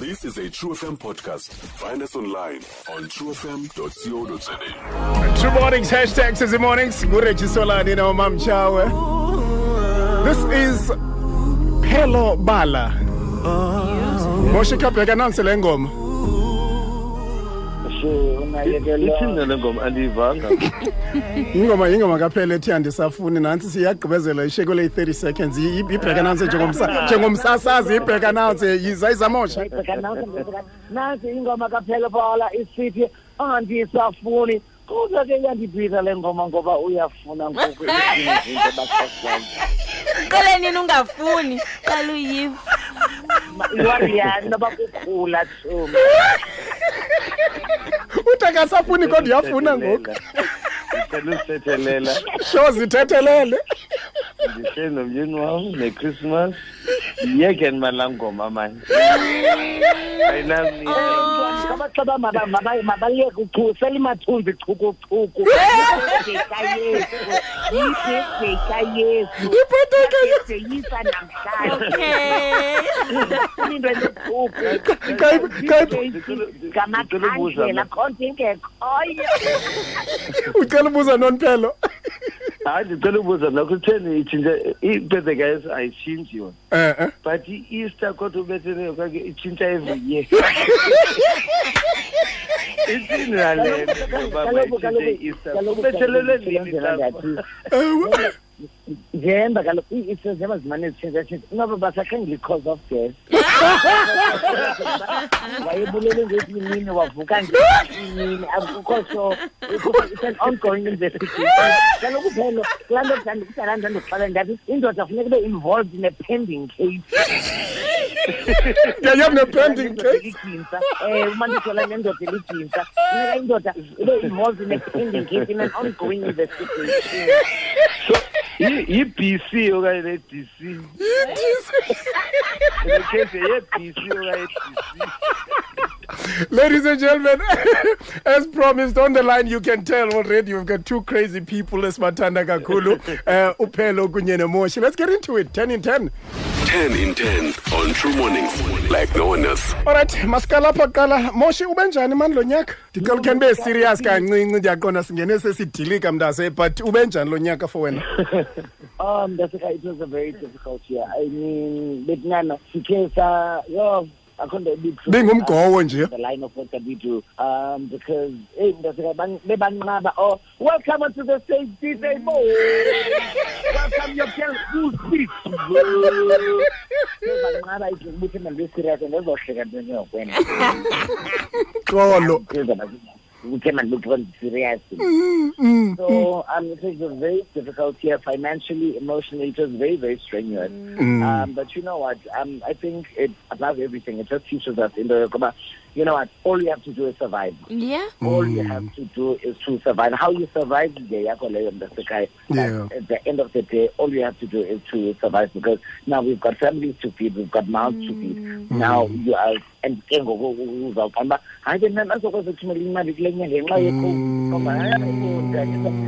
This is a True FM podcast. Find us online on truefm.co.za. True Mornings, hashtag the Mornings. Ngureji Solani na Mama Mchawe. This is Phelo Bala. Moshe Kapeka nansi le ngoma. Ithini le ngoma? Andiyivanga. Ingoma ingoma kaphela ethi andisafuni. Nansi siyagqibezela isheko le 30 seconds. I- i- ibheka nansi njengomsa njengomsasazi ibheka nansi. Yiza izamosha. nansi ingoma kaphela bhala isithi andisafuni. Kodwa ke iyandibhida le ngoma ngoba uyafuna ngoku. Izinto bakhosana qale nini ungafuni? Qala uyiva iwariyani noba kukhula thumi Uthi akasafuni kodwa uyafuna ngoku. ndicela usithethelela Sho zithethelele. ndihleli nomyeni wam nechristmas yeke nimalangoma manje abaxaba mabayeke uchusela imathunzi ingekhoyo ucela ubuza nonphelo hayi ndicela ubuza nakho kutheni itshintsha ibirthday guys ayitshintshi yona Eh eh. but i-easter kodwa ubethene kake itshintsha every year ithini nale nto yoba mayitshintshe i-easter ubethelelwe nini hlaba njengoba kaloku isenziba zimane zitshintshatshintsha inoba basakhangela i-cause of death? Wayebulele ngethi imini wavuka ngeimini akukho so it's an ongoing investigation. Kaloku phelo kulaa nto kudala ndandokuxela ndathi indoda funeka ibe involved in a pending case. Yeah, you have no pending case. ligintsa um umandisola nendoda eligintsa funeka indoda ibe involved in a pending case in an ongoing investigation. Yi-b yi-bc okanye ne-dc nekhefe ye-bc okanye dc Ladies and gentlemen, as promised on the line, you can tell already we've got two crazy people, Esmatanda Kakulu, uh, Upelo kunye Moshi. Let's get into it. 10 in 10. 10 in 10 on True Mornings like no one else. All right, maskala paqala. Moshi ubenjani man lo nyaka? Ndicela can be serious kancinci ndiyaqonda singene sesidilika mntase but ubenjani lo nyaka for wena? Um, that's okay. It was a very difficult year. I mean, Betnana, because, uh, yo, I couldn't be true. Bingumgowo nje. The line of work that we do. Um, because, hey, that's okay. Ban- bebanqaba, Oh, welcome to the stage, DJ Mo. welcome your girl, who's this? Bebanqaba, it's ukuthi mina ngiserious and ezohleka nto njengokwena. Xolo. We came and looked on serious. So um, it was a very difficult year financially, emotionally. It was very, very strenuous. Um, but you know what? Um, I think it above everything, it just teaches us in the you know what? All you have to do is survive. yeah All you have to do is to survive. How you survive the yako leyo mntasekhaya. But Yeah. At the end of the day, all you have to do is to survive because now we've got families to feed, we've got mouths to feed. Now you are and ke ngoku uzawuqala uba hayi ke mna bazokwazi ukuthumela imali kule nyanga ngenxa yecovid. Mm. Ngoba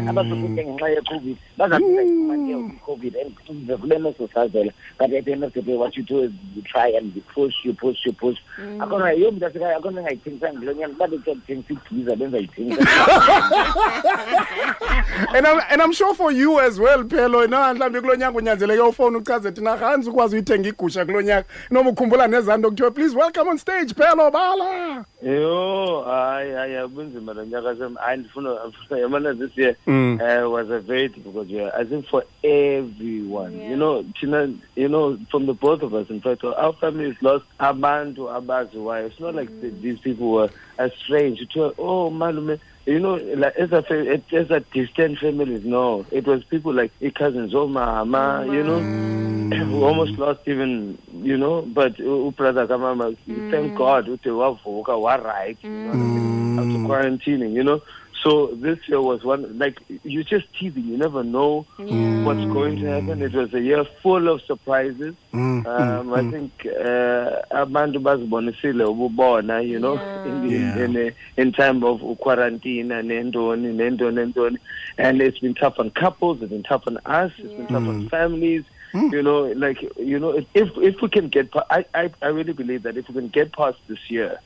abazokutya ngenxa yecovid. Bazafumane mm. i-covid and ze kule mesosazela but at the end of the day what you do is you try and you push you push you push. Mm. Akhona yiyo mntu asekayo akhona engayithengisanga kulo nyanga. Uba bekuthengisa ibhiza benzayithengisa And I'm, and I'm sure for you as well phelo. Na mhlawumbi kulo nyaka unyanzeleke ufone uchaze thina hanzi ukwazi uyithenga igusha kulo nyaka. Noma ukhumbula nezanto kuthiwa please welcome on stage phelo bala. Yo, hayi hayi abunzima lo nyaka sem hayi ndifuna ndifuna yabona this year Mm. uh, was a very difficult year I think for everyone. You know thina you know from the both of us in fact our family families lost abantu abaziwayo. It's not like the, these people were estranged kuthiwa oh malume you know like as a fa- as a distant families no. It was people like cousins omama you know we almost lost even you know but u- ubrother kamama thank god ude wavuka waright you know what I mean? after quarantining you know. So this year was one like you're just teasing you never know what's going to happen. It was a year full of surprises. Mm, um, I think uh, abantu bazibonisile ububona you know in, the, Yeah. in, a, in time of quarantine nentoni nentoni nentoni. And it's been tough on couples it's been tough on us it's been tough on families You know, like you know, if if, if we can get, pa- I, I I really believe that if we can get past this year,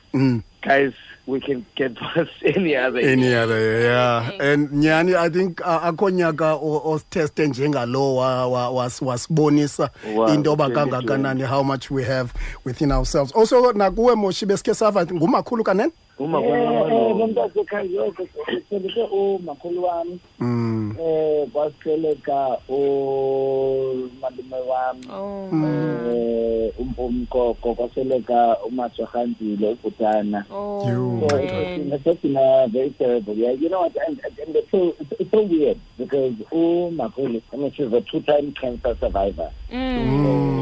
guys, we can get past any other. any year. other yeah and nyani i think uh, akho nyaka o- ositheste njengalo wa- wa- was- wasibonisa Wow, into yoba 2020. kangakanani how much we have within ourselves also nakuwe moshi besikhe sava ngumakhulu kanene Uma Eh, kwenzakala- nomntasekhaya umakhulu wami mm. eh kwasitheleka umalume wami Oh, eh umpumkoko kwasweleka umaswahanzile ubhutana oh, You, So my it man. has been, it's just been uh, very terrible. Yeah, you know what? And, and, and it's, so, it's, it's so weird because oh my goodness, I mean, she's a two-time cancer survivor. Mm.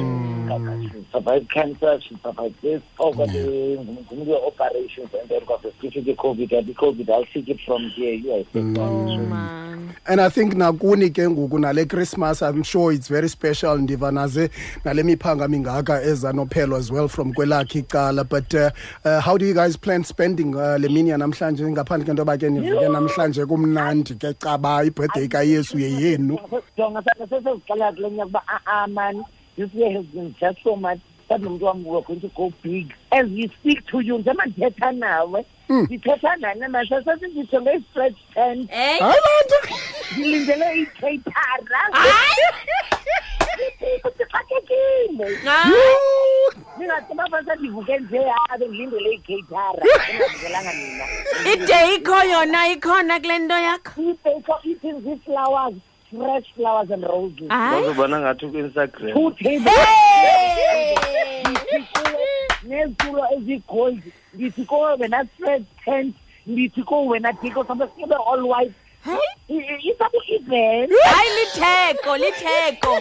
She survived cancer. She survived this. Oh, got the the operations and then got the specific COVID. And the COVID, I'll take it from here. Yes. Oh, man. and i think nakuni ke ngoku nale christmas i'm sure it's very special ndiva naze nale miphanga mingaka eza nophelo as well from kwelakhe icala but uh, uh, how do you guys plan spending uh, le mini yanamhlanje ngaphandle kento yoba ke nivuke namhlanje kumnandi ke caba ibirthday kayesu yeyenu jonga sasesiqala kule nyaka uba a-a man this year has been just so much. That nomntu wam we're going to go big. As we speak to you njengoba ndithetha nawe. Hmm. Ndithetha nani mase sesinditsho nge-stretch tent Hey, hayi bantu. Ndilindele icaitara ndixakekile hayi. ndingathi bafase ndivuke nje abe ndilindele icaitara ndingavukelanga nina ide ikho yona ikhona kule nto yakho. Ibeko eating zii-flowers fresh flowers and roses. Bazobana ngathi ku-instagram. Neziculo ezigold ngithi kowe wena red tent ngithi kowe wena diko sambe all white isa ku-event hayi litheko litheko.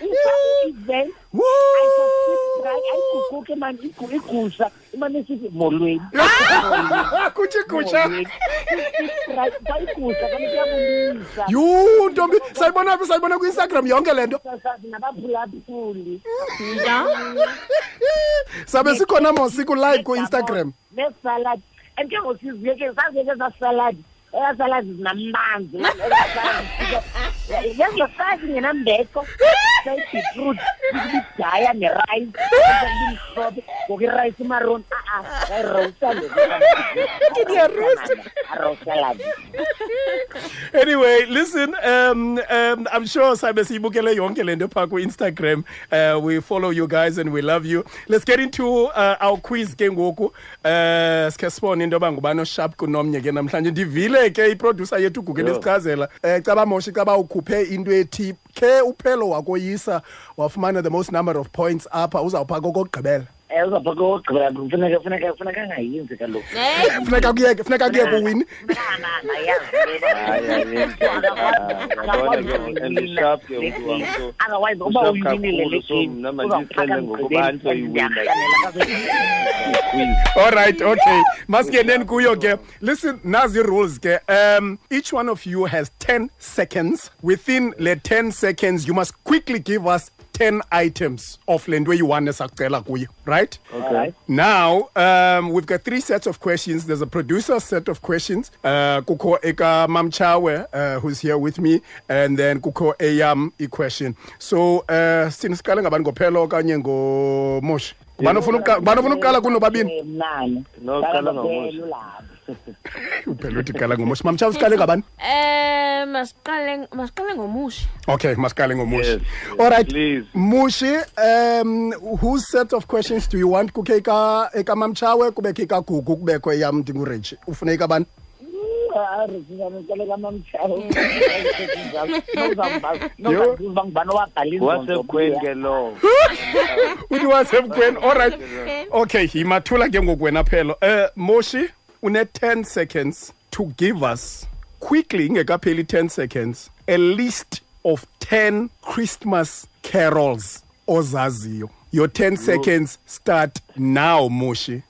Isa ku-event igusha. Imane sithi molweni. Ah! Kutsho igusha igusha kanekuyabulisa yhu ntombi sayibona phi sayibona kwi-instagram yonke le nto? Nabaphulaphuli sabe sikhona mosiku live ku-instagram. Nesaladi and ke ngosiziyeke sazeke zasaladi ezalazi zinambanzi yazosazi nginambeko ngenambeko sayibhitrut ibidaya nerayisi imhlophe ngoku irayisi imaron a-a ayirosa la anyway listen um, um, i'm sure sabe siyibukele yonke le nto phaa ku-instagram uh, we follow you guys and we love you. Let's get into uh, our quiz ke ngoku. Uh, sikhe sibone into yoba ngubani osharp kunomnye ke namhlanje. Ndivile ke iproducer yethu ugugele sichazela. Um caba moshi caba ukhuphe into ethi khe uphelo wakoyisa wafumana the most number of points apha uzawupha kokokugqibela uzapha kokugqibela funeka funeka funeka angayenzi kaloku Hey! funeka kuyeke funeka kuyeke uwini yabona ke and-sharp ke umntu wam so otherwise uba Usharp uyinile le kakhulu, so game mna mandizixele ngokuba andizoyiwina quiz all right okay masingeneni kuyo ke. Listen nazi rules ke. Um each one of you has 10 seconds. Within le 10 seconds you must quickly give us 10 items of le nto eyi-one esakucela kuyo right okay now um we've got three sets of questions there's a producer set of questions uh kukho eka mamchawe uh, who's here with me and then kukho eyam i-question so uh sithini siqale ngabani ngophelo okanye ngomoshi ubani ofuna ukuqa- ubani ofuna ukuqala kunobabini mnani No, qala ngoMoshi. uphela uthi qala ngomoshi mamchawe siqale ngabani Eh masiqale masiqale ngomushi. okay masiqale ngomushi Yes, all right please. mushi um whose set of questions do you want kukhe mamchawe kubekho ikagugu kubekho eyam ndingureji ke lowo uthi wasemkweni all right okay yimathula ke ngoku wena phelo um moshi une-10 seconds to give us quickly ingekapheli 10 seconds a list of 10 christmas carols ozaziyo your 10 seconds start now moshi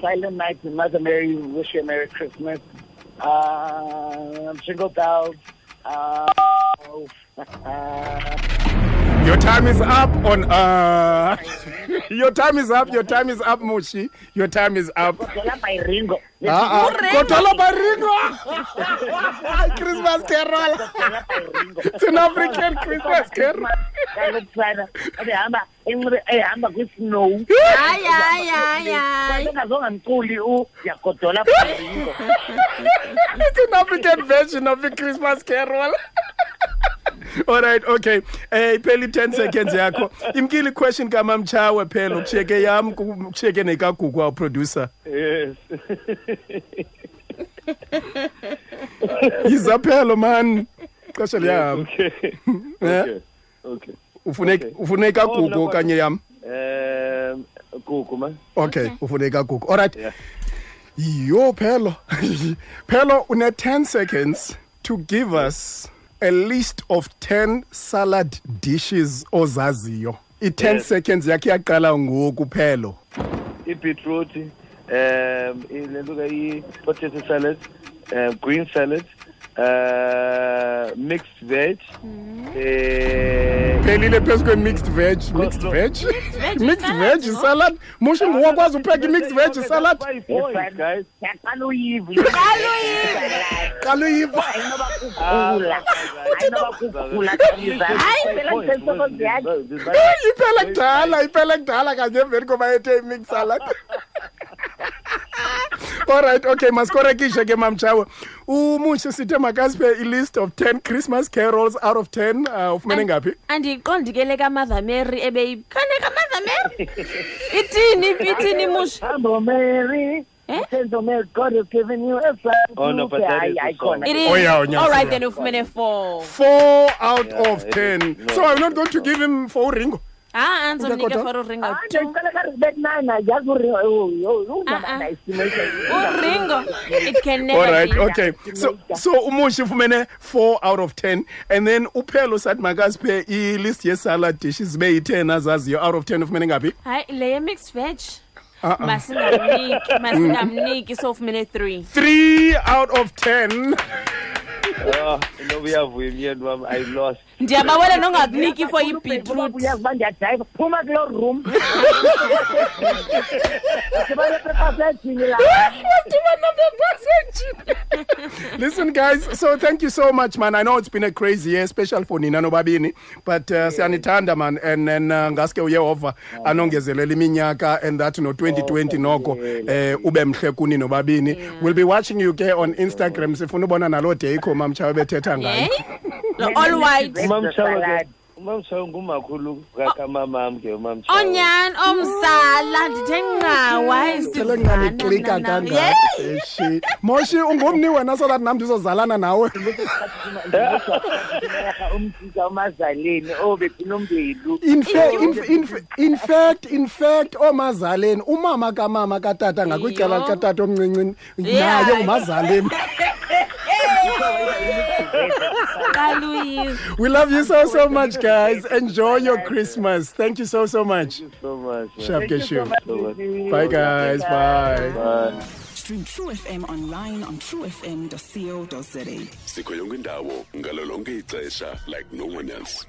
Silent Night Mother Mary wish you a Merry Christmas. Uh, Jingle Bells. Uh, Your time is up on uh Your time is up. Your time is up Mushi. Your time is up. kodwa by ringo Ah ah. Kotola Baringo. Christmas carol. Kodwa by ringo It's an African Christmas carol. kaloku sana ebehamba enxibe ehamba kwisnow hayi hayi hayi hayi engazongamculi u yagodola by ringo It's an African version of the Christmas carol. All right, okay. Eh phela i10 seconds yakho. Imkili question kama mchawe phela ukusheke yami kusheke nekagugu our producer. Yes. Yiza phela man. Xesha liyahamba. okay. Yeah. Okay. Okay. Ufuneka Okay. ufuneka Oh, gugu mna okanye yami. Um, Gugu man. Okay, ufuneka gugu. All right. Yo phelo. phelo une 10 seconds to give us a list of 10 salad dishes ozaziyo. I10 Yes. seconds yakhe yaqala ngoku phelo. I-beetroot, um, lento ka i-potato salad, um, green salad, uh mixed veg. Mm-hmm. Phelile phezu kwe-mixed veg mixed veg? Mixed veg salad? Musho ngowakwazi upheka i-mixed veg salad? qaluyivayiphela kudala iphela kudala kanye emveni koba ethe i-mixed salad. All right, okay, masikorekishe ke mamchawe. Umuhle sithe makasiphe i-list of 10 Christmas carols out of 10. Uh, ufumene ngaphi? andiyiqondi ke le kamother mary ebeyikhane kamother mary ithini ithini mushi Humble Mary, Eh? Tender Mary, God has given you a son. Oh, no, but that is the song. it is Oh, yeah, unyasi, all right yeah. then ufumene four 4 out Yeah, of 10. is. No, so I'm not going to give him four ringo. Ah andizonike kodwa? for uringo Ah, two ndicela ka respect nine, yazi uri- oh, yo, yo, Ah, unama ah. na-estimation. uringo it can never right, be okay. So so umuhle ufumene 4 out of 10 and then uphelo sathi makasiphe i-list ye salad dishes zibe yi-10 azaziyo out of 10 ufumene ngaphi? hayi le ye-mixed veg Uh-uh. masingamniki masingamniki so ufumene three 3 out of 10. Oh, no, we have women, mom. I lost. ndiyabawela nongakuniki for Uyazi uba ndiyajayiva phuma kuloo room Sidibane la. Listen, guys. So thank you so much, man. I know it's been a crazy year, special for Nina Nobabini, but uh, siyanithanda, man. And then uh, ngaske uyehova anongezelela iminyaka and that no 2020 noko eh ube mhle kuni nobabini. We'll be watching you ke on Instagram. Sifuna ubona nalo Deiko umamtshawe bethetha ngayo lo all white. Umamtshawe umamtshawe ngumakhulu kakamamam ke umamtshawe onyani omsala ndithe nqawa ayisilencaniklika kangaeshi moshi ungumni wena so that nam ndizozalana nawe. Umtisa umazaleni obekunombelu oh, in fact in fact omazaleni umama kamama katata ngakwicala likatata omncinci naye umazaleni. ngumazaleni. kaluyizi We love you so so much, guys. Enjoy your Christmas. Thank you so so much. so much. man. You. So much. Bye, guys. Bye. Bye. Stream True FM online on truefm.co.za. sikho yonke indawo ngalo ixesha like no one else